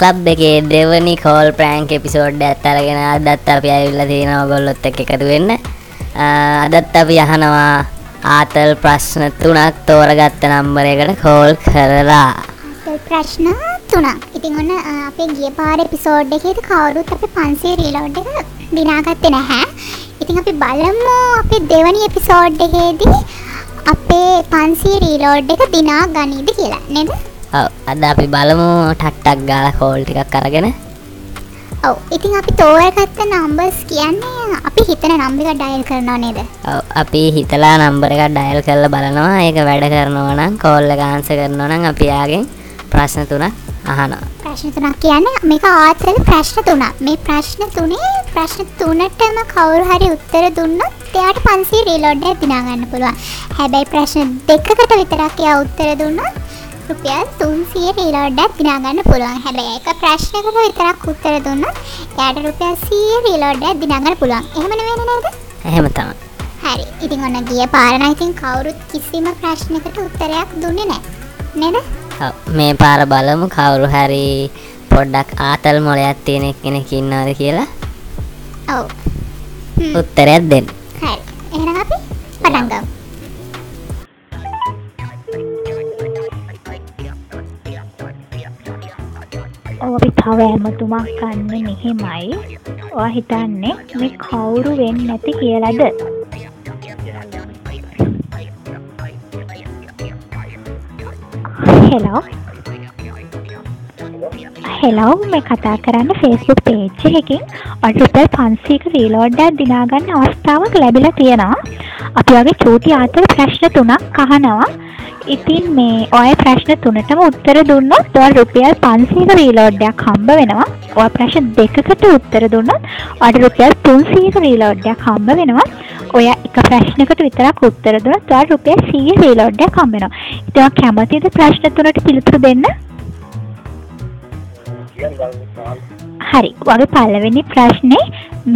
Club එකේ දෙවනි call Frank episode ඇත් අරගෙන අදත් අපි ඇවිල්ල තියෙන ඔගොල්ලොත් එක එකතු වෙන්න. අදත් අපි යහනවා ආතල් ප්‍රශ්න තුනක් තෝරගත්ත නම්බරයකට කෝල් කරලා. ප්‍රශ්න තුනක්. ඉතින් ඔන්න අපේ ගිය පාර එපිසෝඩ් එකේද කවුරුත් අපේ පන්සේ රීලෝඩ් එක දිනාගත්තේ නැහැ. ඉතින් අපි බලමු අපේ දෙවනි එපිසෝඩ් එකේදී අපේ පන්සේ රීලෝඩ් එක දිනා ගනීද කියලා. නේද? අද අපි බලමු ටක්ටක් ගාල කෝල් ටිකක් අරගෙන. ඔව් ඉතින් අපි තෝරගත්ත නම්බර්ස් කියන්නේ අපි හිතන නම්බර එක ඩයල් කරනවා නේද? ඔව් අපි හිතලා නම්බර එක ඩයල් කරලා බලනවා. ඒක වැඩ කරනවා නම් කෝල් එක ආන්සර් කරනවා නම් අපි යාගෙන් ප්‍රශ්න තුනක් අහනවා. ප්‍රශ්න තුනක් කියන්නේ මේක ආතල ප්‍රශ්න තුනක්. මේ ප්‍රශ්න තුනේ ප්‍රශ්න තුනටම කවුරු හරි උත්තර දුන්නොත් එයාට 500 රීලෝඩ් එකක් දිනා ගන්න පුළුවන්. හැබැයි ප්‍රශ්න දෙකකට විතරක් එයා උත්තර දුන්නොත් රුපියල් 300 රීලෝඩ්ඩක් දිනාගන්න පුළුවන්. හැබැයි එක ප්‍රශ්නකට විතරක් උත්තර දුන්නොත් එයාට රුපියල් 100 රීලෝඩ්ඩක් දිනාගන්න පුළුවන්. එහෙම නෙවෙයි නේද? එහෙම තමයි. හරි. ඉතින් ඔන්න ගිය පාර නම් ඉතින් කවුරුත් කිසිම ප්‍රශ්නකට උත්තරයක් දුන්නේ නැහැ. නේද? මේ පාර බලමු කවුරු හරි පොඩ්ඩක් ආතල් මොලයක් තියෙන කෙනෙක් ඉන්නවද කියලා. ඔව්. උත්තරයක් දෙන්න. හරි. එහෙනම් අපි පටන් ගමු අපි තව ඇමතුමක් ගන්න මෙහෙමයි. ඔයා හිතන්නේ මේ කවුරු වෙන්න නැති කියලද? හෙලෝ හෙලව් මේ කතා කරන්න ෆේස්බුක් පේජ් එකකින් අටරුපල් පන්සීක රීලෝඩ්ඩක් දිනාගන්න අවස්ථාවක් ලැබිලා තියෙනවා. අපි වගේ චූටි ආතර ප්‍රශ්න තුනක් අහනවා. ඉතින් මේ ඔය ප්‍රශ්න තුනටම උත්තර දුන්නොත් ඔය රුපියල් 500ක රීලෝඩ්යක් හම්බ වෙනවා. ඔය ප්‍රශ්න දෙකකට උත්තර දුන්නොත් ඔයාට රුපියල් 300ක රීලෝඩ්යක් හම්බ වෙනවා. ඔය එක ප්‍රශ්නකට විතරක් උත්තර දුන්නොත් ඔයාට රුපියල් 100 රීලෝඩ්යක් හම්බ වෙනවා. ඉතින් ඔයා කැමතිද ප්‍රශ්න තුනට පිළිතුරු දෙන්න? හරි. වගේ පළවෙනි ප්‍රශ්නේ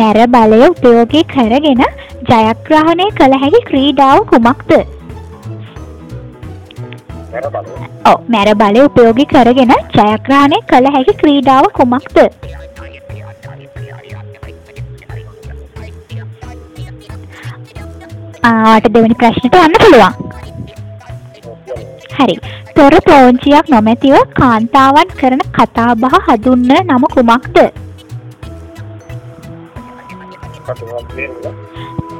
මැර බලය උපයෝගී කරගෙන ජයග්‍රහණය කළ හැකි ක්‍රීඩාව කුමක්ද? ඔව් මැර බලය උපයෝගී කරගෙන ජයග්‍රහණය කළ හැකි ක්‍රීඩාව කුමක්ද? ආට දෙවෙනි ප්‍රශ්නට යන්න පුළුවන්. හරි. තොර තෝංචියක් නොමැතිව කාන්තාවන් කරන කතාබහ හඳුන්වන නම කුමක්ද?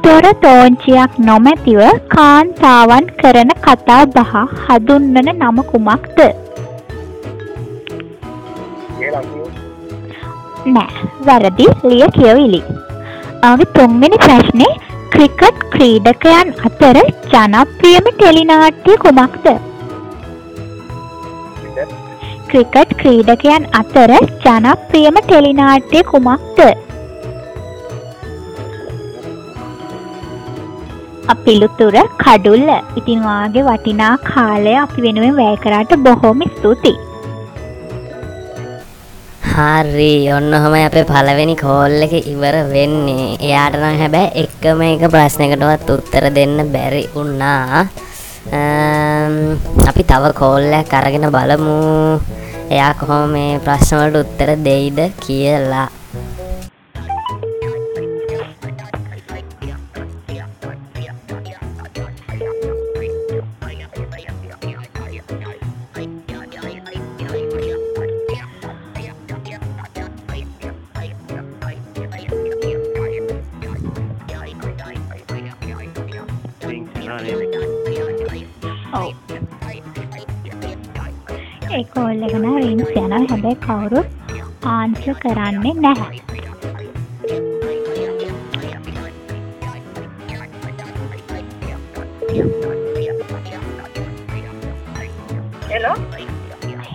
තොර තෝංචියක් නොමැතිව කාන්තාවන් කරන කතා බහ හඳුන්වන නම කුමක්ද? නෑ වැරදි ලිය කියවිලි. ආගේ තුන්වෙනි ප්‍රශ්නේ ක්‍රිකට් ක්‍රීඩකයන් අතර ජනප්‍රියම ටෙලිනාට්‍ය කුමක්ද? ක්‍රිකට් ක්‍රීඩකයන් අතර ජනප්‍රියම ටෙලිනාට්‍ය කුමක්ද? පිළිතුර කඩුල්ල. ඉතින් වාගේ වටිනා කාලය අපි වෙනුවෙන් වැය කරාට බොහොම ස්තුතියි. හරි. ඔන්න ඔහොම අපේ පළවෙනි කෝල් එක ඉවර වෙන්නේ. එයාට නම් හැබැයි එකම එක ප්‍රශ්නයකටවත් උත්තර දෙන්න බැරි වුණා. අපි තව කෝල්ලයක් අරගෙන බලමු. එයා කොහොම මේ ප්‍රශ්නවලට උත්තර දෙයිද කියලා. ඒ කෝල් එක නම් රින්ග්ස් යනවා. හැබැයි කවුරුත් ආන්සර් කරන්නේ නැහැ.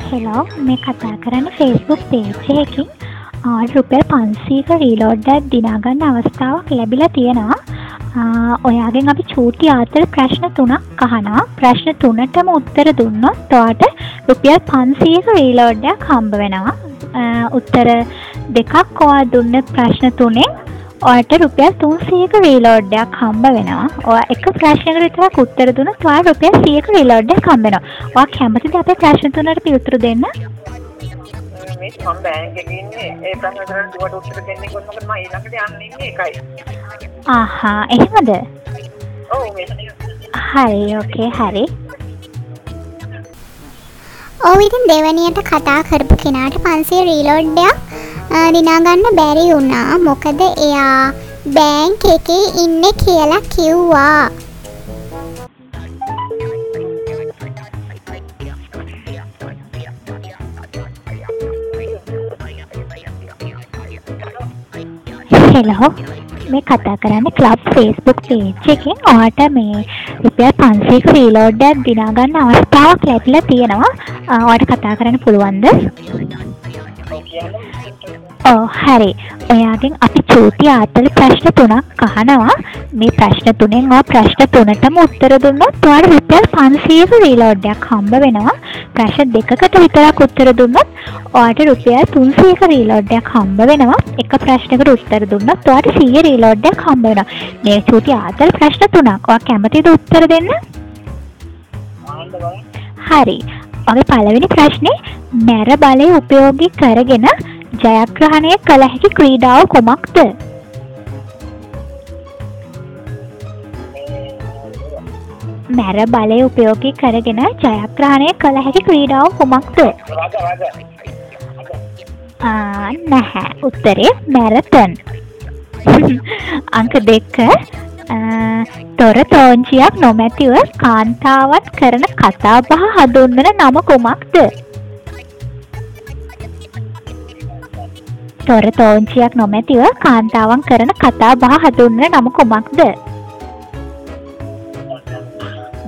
හෙලෝ මේ කතා කරන්න ෆේස්බුක් පේජ් එකකින්. රුපියල් 500ක රීලෝඩ්ඩක් දිනාගන්න අවස්ථාවක් ලැබිලා තියෙනවා. ඔයාගෙන් අපි චූටි ආතර ප්‍රශ්න තුනක් අහනවා. ප්‍රශ්න තුනටම උත්තර දුන්නොත් ඔයාට රුපියල් 500ක රීලෝඩ්යක් හම්බ වෙනවා. උත්තර දෙකක් ඔයා දුන්න ප්‍රශ්න තුනෙන් ඔයාට රුපියල් 300ක රීලෝඩ්යක් හම්බ වෙනවා. ඔයා එක ප්‍රශ්නයකට විතරක් උත්තර දුන්නොත් ඔයාට රුපියල් 100ක රීලෝඩ්යක් හම්බ වෙනවා. ඔයා කැමතිද අපේ ප්‍රශ්න තුනට පිළිතුරු දෙන්න? මේ මම බෑන්ක් එකේ ඉන්නේ. ඒ ප්‍රශ්න වලට දුවට උත්තර දෙන්නේ කොහොමද? මම ඊළඟට යන්න ඉන්නේ ඒකයි ආහා එහෙමද හරි ඕකේ හරි ඔව් ඉතින් දෙවනියට කතා කරපු කෙනාට 500 රීලෝඩ් එකක් දිනාගන්න බැරි වුණා. මොකද එයා බෑන්ක් එකේ ඉන්නේ කියලා කිව්වා. හෙලෝ මේ කතා කරන්න ක්ලබ් ෆේස්බුක් පේජ් එකෙන් ඔයාට මේ රුපියල් 500ක රීලෝඩ් එකක් දිනා ගන්න අවස්ථාවක් ලැබිලා තියෙනවා. ආ, ඔයාට කතා කරන්න පුළුවන්ද? ඔව් හරි. ඔයාගෙන් අපි චූටි ආතල ප්‍රශ්න තුනක් අහනවා. මේ ප්‍රශ්න තුනෙන් ඔයා ප්‍රශ්න තුනටම උත්තර දුන්නොත් ඔයාට රුපියල් 500ක රීලෝඩ් එකක් හම්බ වෙනවා. ප්‍රශ්න දෙකකට විතරක් උත්තර දුන්නොත් ඔයාට රුපියල් 300ක රීලෝඩ් එකක් හම්බ වෙනවා. එක ප්‍රශ්නයකට උත්තර දුන්නොත් ඔයාට 100 රීලෝඩ් එකක් හම්බ වෙනවා. මේ චූටි ආතල් ප්‍රශ්න තුනක්. ඔයා කැමතිද උත්තර දෙන්න? හරි. ඔගේ පළවෙනි ප්‍රශ්නේ මැර බලය උපයෝගී කරගෙන ජයග්‍රහණය කළ හැකි ක්‍රීඩාව කුමක්ද? මැර බලය උපයෝගී කරගෙන ජයග්‍රහණය කළ හැකි ක්‍රීඩාව කුමක්ද? රජ රජ ආ නැහැ. උත්තරේ මැරතන්. අංක දෙක ආ, තොර තෝංචියක් නොමැතිව කාන්තාවන් කරන කතාබහ හඳුන්වන නම කුමක්ද? තොර තෝංචියක් නොමැතිව කාන්තාවන් කරන කතා බහ හඳුන්වන නම කුමක්ද?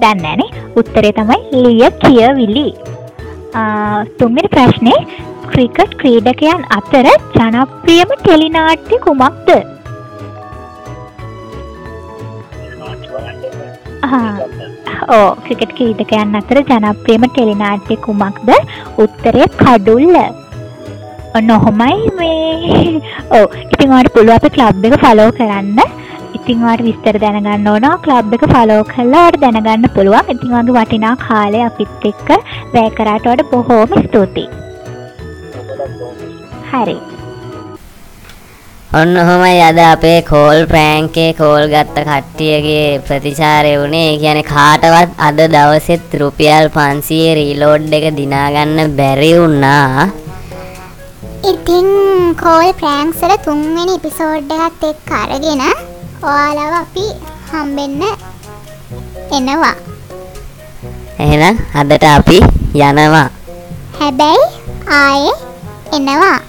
දන්නේ නැනේ. උත්තරේ තමයි ලිය කියවිලි. ආ, තුන්වෙනි ප්‍රශ්නේ ක්‍රිකට් ක්‍රීඩකයන් අතර ජනප්‍රියම ටෙලිනාට්‍ය කුමක්ද? ඕ ක්‍රිකට් ක්‍රීඩකයන් අතර ජනප්‍රියම ටෙලිනාට්‍ය කුමක්ද? උත්තරේ කඩුල්ල. ඔන්න ඔහොමයි මේ ඔව් ඉතින් ඔයාලට පුළුවන් අපේ ක්ලබ් එක ෆලෝ කරන්න. ඉතින් ඔයාලට විස්තර දැනගන්න ඕන ක්ලබ් එක ෆලෝ කරලා ඔයාලට දැනගන්න පුළුවන්. ඉතින් ඔයාගේ වටිනා කාලය අපිත් එක්ක වැය කරාට ඔයාලට බොහෝම ස්තුතියි. හරි. ඔන්න ඔහොමයි අද අපේ කෝල් ප්‍රෑන්කේ කෝල් ගත්ත කට්ටියගේ ප්‍රතිචාරය වුණේ ඒ කියන්නේ කාටවත් අද දවසෙත් රුපියල් 500 රීලෝඩ් එක දිනාගන්න බැරි වුණා ඉතින් කෝල් ප්‍රෑන්ක්ස් වල තුන්වෙනි එපිසෝඩ් එකත් එක්ක අරගෙන ඔයාලව අපි හම්බෙන්න එනවා. එහෙනම් අදට අපි යනවා හැබැයි ආයේ එනවා.